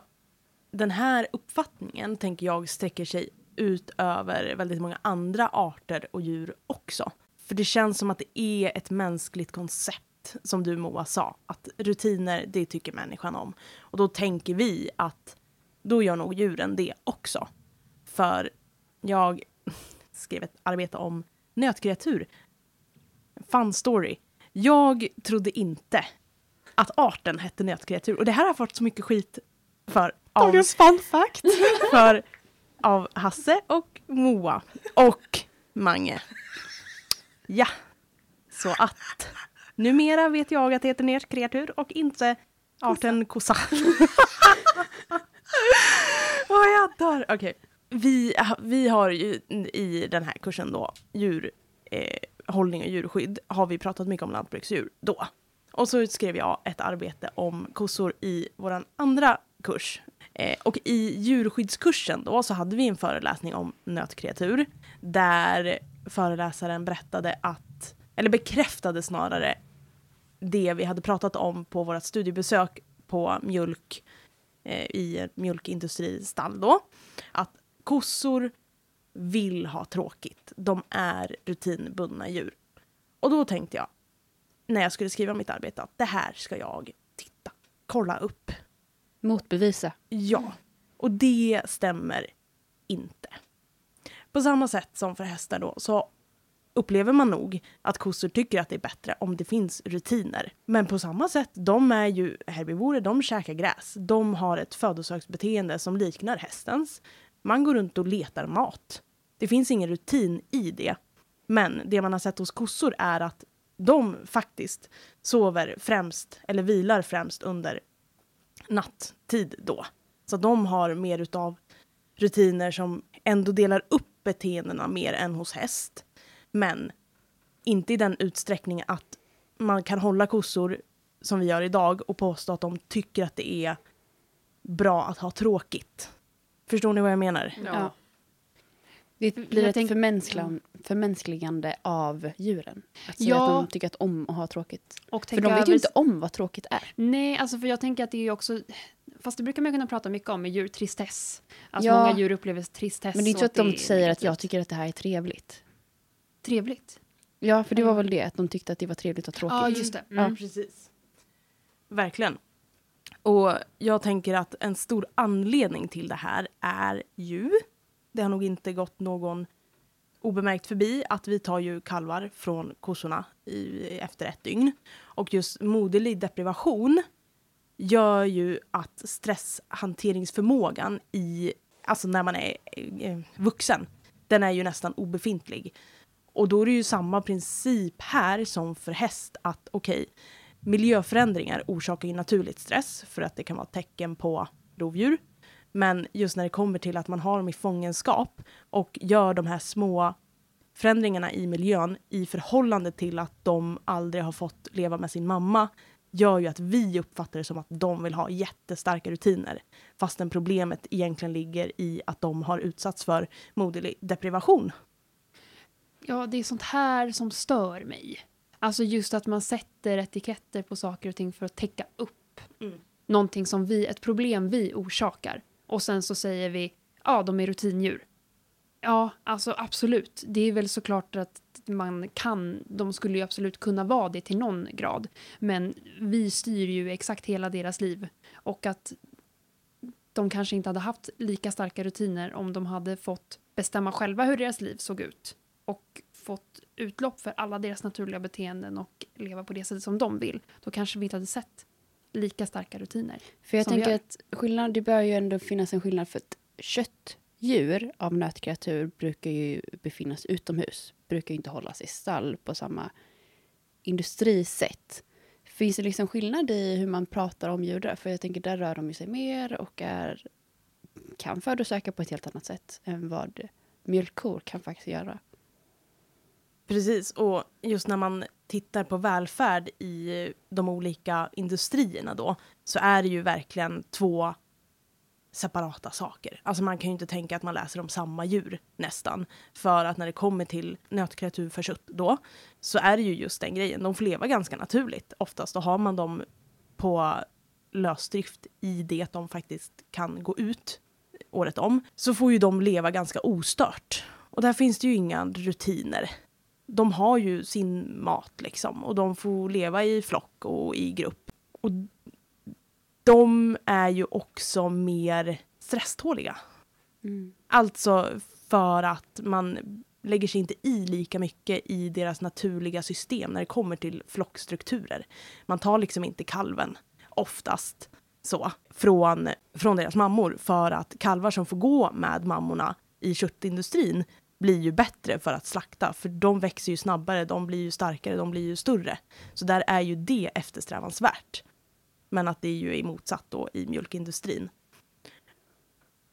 den här uppfattningen tänker jag sträcker sig ut över väldigt många andra arter och djur också. För det känns som att det är ett mänskligt koncept, som du Moa sa, att rutiner, det tycker människan om. Och då tänker vi att då gör nog djuren det också. För jag skrev ett arbete om nötkreatur. Fun story. Jag trodde inte att arten hette nötkreatur. Och det här har fått så mycket skit för av, fun fact. för, av Hasse och Moa och Mange. Ja, så att numera vet jag att det heter nötkreatur och inte arten kossa. Åh, jag dör. Okej. Vi, vi har ju i den här kursen då, djurhållning eh, och djurskydd, har vi pratat mycket om lantbruksdjur då. Och så skrev jag ett arbete om kossor i vår andra kurs. Eh, och i djurskyddskursen då så hade vi en föreläsning om nötkreatur där föreläsaren berättade att, eller bekräftade snarare, det vi hade pratat om på vårt studiebesök på mjölk eh, i mjölkindustristall då. Att kossor vill ha tråkigt. De är rutinbundna djur. Och då tänkte jag, när jag skulle skriva mitt arbete, att det här ska jag titta, kolla upp. Motbevisa. Ja, och det stämmer inte. På samma sätt som för hästar då, så upplever man nog att kossor tycker att det är bättre om det finns rutiner. Men på samma sätt, de är ju herbivorer, de käkar gräs. De har ett födosöksbeteende som liknar hästens. Man går runt och letar mat. Det finns ingen rutin i det. Men det man har sett hos kossor är att de faktiskt sover främst, eller vilar främst under natttid då. Så de har mer utav rutiner som ändå delar upp beteendena mer än hos häst. Men inte i den utsträckning att man kan hålla kossor som vi gör idag och påstå att de tycker att det är bra att ha tråkigt. Förstår ni vad jag menar? Ja. Det blir ett tänk- förmänsklan, förmänskligande av djuren. Att säga Ja. att de tycker att om att ha tråkigt. Och För de vet ju inte om vad tråkigt är. Nej, alltså för jag tänker att det är också... Fast det brukar man kunna prata mycket om med djurtristess. Alltså Ja. många djur upplever tristess. Men det är inte så och att de säger att jag tycker att det här är trevligt. Trevligt. Ja, för det var väl det, att de tyckte att det var trevligt och tråkigt. Ja, just det. Ja. Mm. Precis. Verkligen. Och jag tänker att en stor anledning till det här är ju, det har nog inte gått någon obemärkt förbi, att vi tar ju kalvar från kossorna i, efter ett dygn. Och just moderlig deprivation gör ju att stresshanteringsförmågan i, alltså när man är eh, vuxen, den är ju nästan obefintlig. Och då är det ju samma princip här som för häst att okej, okay, miljöförändringar orsakar ju naturligt stress för att det kan vara tecken på rovdjur. Men just när det kommer till att man har dem i fångenskap och gör de här små förändringarna i miljön i förhållande till att de aldrig har fått leva med sin mamma gör ju att vi uppfattar det som att de vill ha jättestarka rutiner. Fastän problemet egentligen ligger i att de har utsatts för moderlig deprivation. Ja, det är sånt här som stör mig. Alltså just att man sätter etiketter på saker och ting för att täcka upp mm. någonting som vi, ett problem vi orsakar. Och sen så säger vi, ja, de är rutindjur. Ja, alltså absolut. Det är väl såklart att man kan, de skulle ju absolut kunna vara det till någon grad. Men vi styr ju exakt hela deras liv. Och att de kanske inte hade haft lika starka rutiner om de hade fått bestämma själva hur deras liv såg ut. Och fått utlopp för alla deras naturliga beteenden och leva på det sättet som de vill. Då kanske vi inte hade sett lika starka rutiner. För jag tänker att skillnad, det bör ju ändå finnas en skillnad för ett köttdjur av nötkreatur brukar ju befinnas utomhus. Brukar inte hållas i stall på samma industrisätt. Finns det liksom skillnad i hur man pratar om djur där? För jag tänker där rör de sig mer och är, kan födosöka på ett helt annat sätt än vad mjölkkor kan faktiskt göra. Precis, och just när man tittar på välfärd i de olika industrierna då, så är det ju verkligen två separata saker. Alltså man kan ju inte tänka att man läser om samma djur nästan. För att när det kommer till nötkreatur för kött då, så är det ju just den grejen. De får leva ganska naturligt. Oftast då har man dem på lösdrift i det att de faktiskt kan gå ut året om. Så får ju de leva ganska ostört. Och där finns det ju inga rutiner de har ju sin mat liksom och de får leva i flock och i grupp. Och de är ju också mer stresståliga. Mm. Alltså för att man lägger sig inte i lika mycket i deras naturliga system när det kommer till flockstrukturer. Man tar liksom inte kalven, oftast så, från, från deras mammor för att kalvar som får gå med mammorna i köttindustrin blir ju bättre för att slakta, för de växer ju snabbare, de blir ju starkare, de blir ju större. Så där är ju det eftersträvansvärt. Men att det är ju är motsatt då i mjölkindustrin.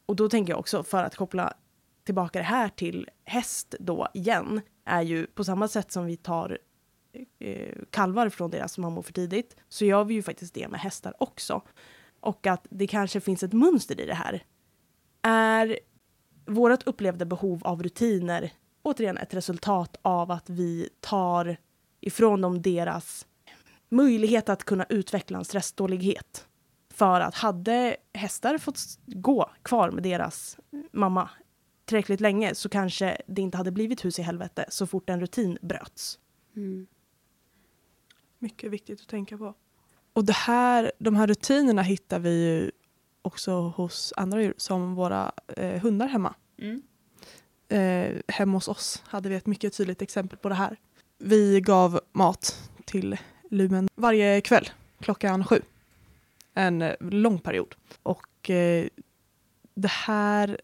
Och då tänker jag också, för att koppla tillbaka det här till häst då igen, är ju på samma sätt som vi tar eh, kalvar från deras mammor för tidigt, så gör vi ju faktiskt det med hästar också. Och att det kanske finns ett mönster i det här. Är vårt upplevda behov av rutiner återigen ett resultat av att vi tar ifrån dem deras möjlighet att kunna utveckla en stressdålighet. För att hade hästar fått gå kvar med deras mamma tillräckligt länge så kanske det inte hade blivit hus i helvete så fort en rutin bröts. Mm. Mycket viktigt att tänka på. Och det här, de här rutinerna hittar vi ju också hos andra djur, som våra eh, hundar hemma. Mm. Eh, hemma hos oss hade vi ett mycket tydligt exempel på det här. Vi gav mat till Lumen varje kväll klockan sju. En eh, lång period. Och eh, det här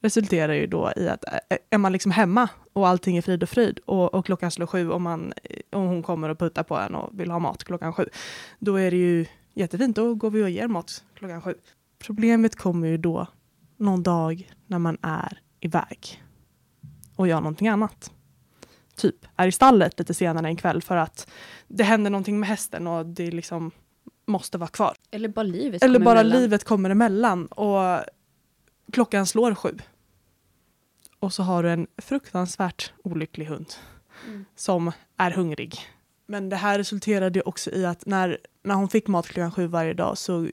resulterar ju då i att eh, är man liksom hemma och allting är frid och fröjd och, och klockan slår sju och, man, och hon kommer och puttar på en och vill ha mat klockan sju. Då är det ju jättefint, då går vi och ger mat klockan sju. Problemet kommer ju då någon dag när man är iväg och gör någonting annat. Typ är i stallet lite senare en kväll för att det händer någonting med hästen och det liksom måste vara kvar. Eller bara livet Eller bara emellan. livet kommer emellan och klockan slår sju. Och så har du en fruktansvärt olycklig hund mm. som är hungrig. Men det här resulterade också i att när, när hon fick mat klockan sju varje dag så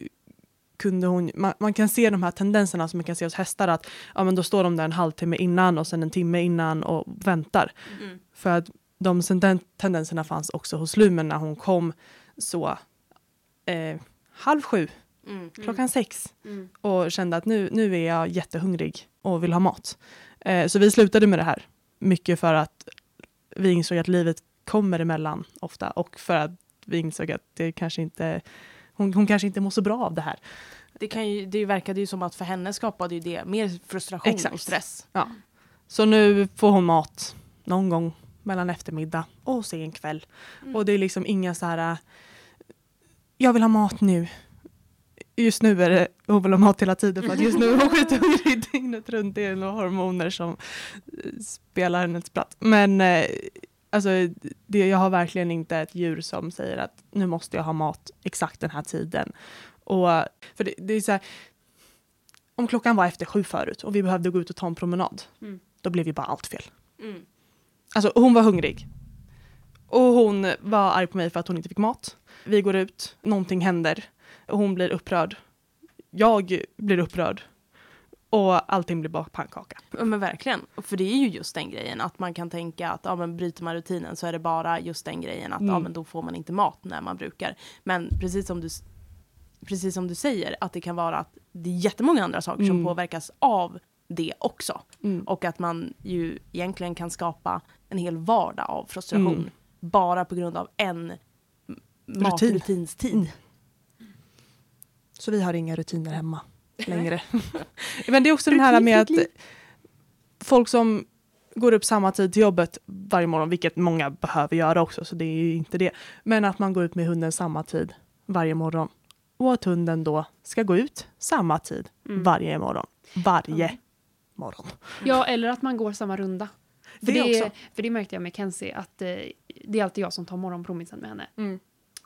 kunde hon, man, man, kan se de här tendenserna som man kan se hos hästar att ja, men då står de där en halvtimme innan och sen en timme innan och väntar. Mm. För att de tendenserna fanns också hos Lumen när hon kom så eh, halv sju, mm. klockan sex mm. och kände att nu, nu är jag jättehungrig och vill ha mat. Eh, så vi slutade med det här. Mycket för att vi insåg att livet kommer emellan ofta och för att vi insåg att det kanske inte hon, hon kanske inte mår så bra av det här. Det, kan ju, det verkade ju som att för henne skapade ju det mer frustration Exakt. och stress. Så nu får hon mat någon gång mellan eftermiddag och sen kväll. Mm. Och det är liksom inga så här, äh, jag vill ha mat nu. Just nu är det, hon vill ha mat hela tiden för att just nu är hon skithungrig dygnet runt. Det är några hormoner som eh, spelar henne ett spratt. Men eh, alltså, det, jag har verkligen inte ett djur som säger att nu måste jag ha mat exakt den här tiden. Och, för det, det är så här, om klockan var efter sju förut och vi behövde gå ut och ta en promenad, Mm. då blev ju bara allt fel. Mm. Alltså hon var hungrig. Och hon var arg på mig för att hon inte fick mat. Vi går ut, någonting händer. Och hon blir upprörd. Jag blir upprörd. Och allting blir bara pannkaka. Ja, men verkligen. För det är ju just den grejen att man kan tänka att ja, men bryter man rutinen så är det bara just den grejen att ja, Mm. men då får man inte mat när man brukar. Men precis som du precis som du säger att det kan vara att det är jättemånga andra saker som Mm. påverkas av det också. Och att man ju egentligen kan skapa en hel vardag av frustration Mm. bara på grund av en Rutin. matrutinstid. Mm. Så vi har inga rutiner hemma längre. Men det är också den här med att folk som går upp samma tid till jobbet varje morgon, vilket många behöver göra också, så det är ju inte det. Men att man går ut med hunden samma tid varje morgon. Och att hunden då ska gå ut samma tid Mm. varje morgon. Varje Ja. morgon. Ja, eller att man går samma runda. För Det det, för det märkte jag med Kenzie, att eh, det är alltid jag som tar morgonpromissen med henne. Mm.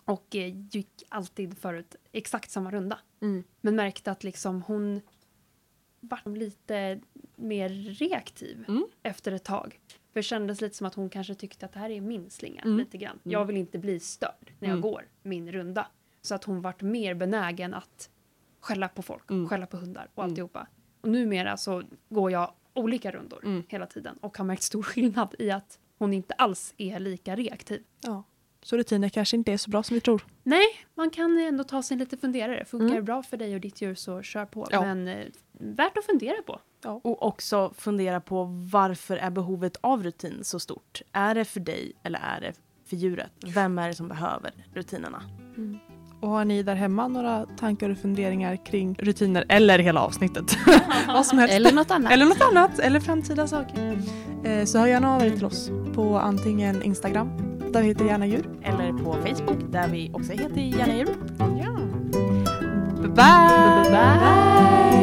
Och eh, gick alltid förut exakt samma runda. Mm. Men märkte att liksom hon var lite mer reaktiv Mm. efter ett tag. För det kändes lite som att hon kanske tyckte att det här är min slinga. Mm. Lite grann. Jag vill inte bli störd när jag Mm. går min runda. Så att hon vart mer benägen att skälla på folk, Mm. skälla på hundar och Mm. alltihopa. Och numera så går jag olika rundor Mm. hela tiden och har märkt stor skillnad i att hon inte alls är lika reaktiv. Ja. Så rutiner kanske inte är så bra som vi tror. Nej, man kan ändå ta sig en liten funderare. Funkar Mm. det bra för dig och ditt djur så kör på. Ja. Men eh, värt att fundera på. Och också fundera på varför är behovet av rutin så stort? Är det för dig eller är det för djuret? Vem är det som behöver rutinerna? Och har ni där hemma några tankar och funderingar kring rutiner eller hela avsnittet? Vad som helst. Eller något annat. Eller något annat, eller framtida saker. Eh, så hör gärna av er till oss på antingen Instagram, där vi heter Gärna Djur. Eller på Facebook där vi också heter Gärna djur. Bye! Bye!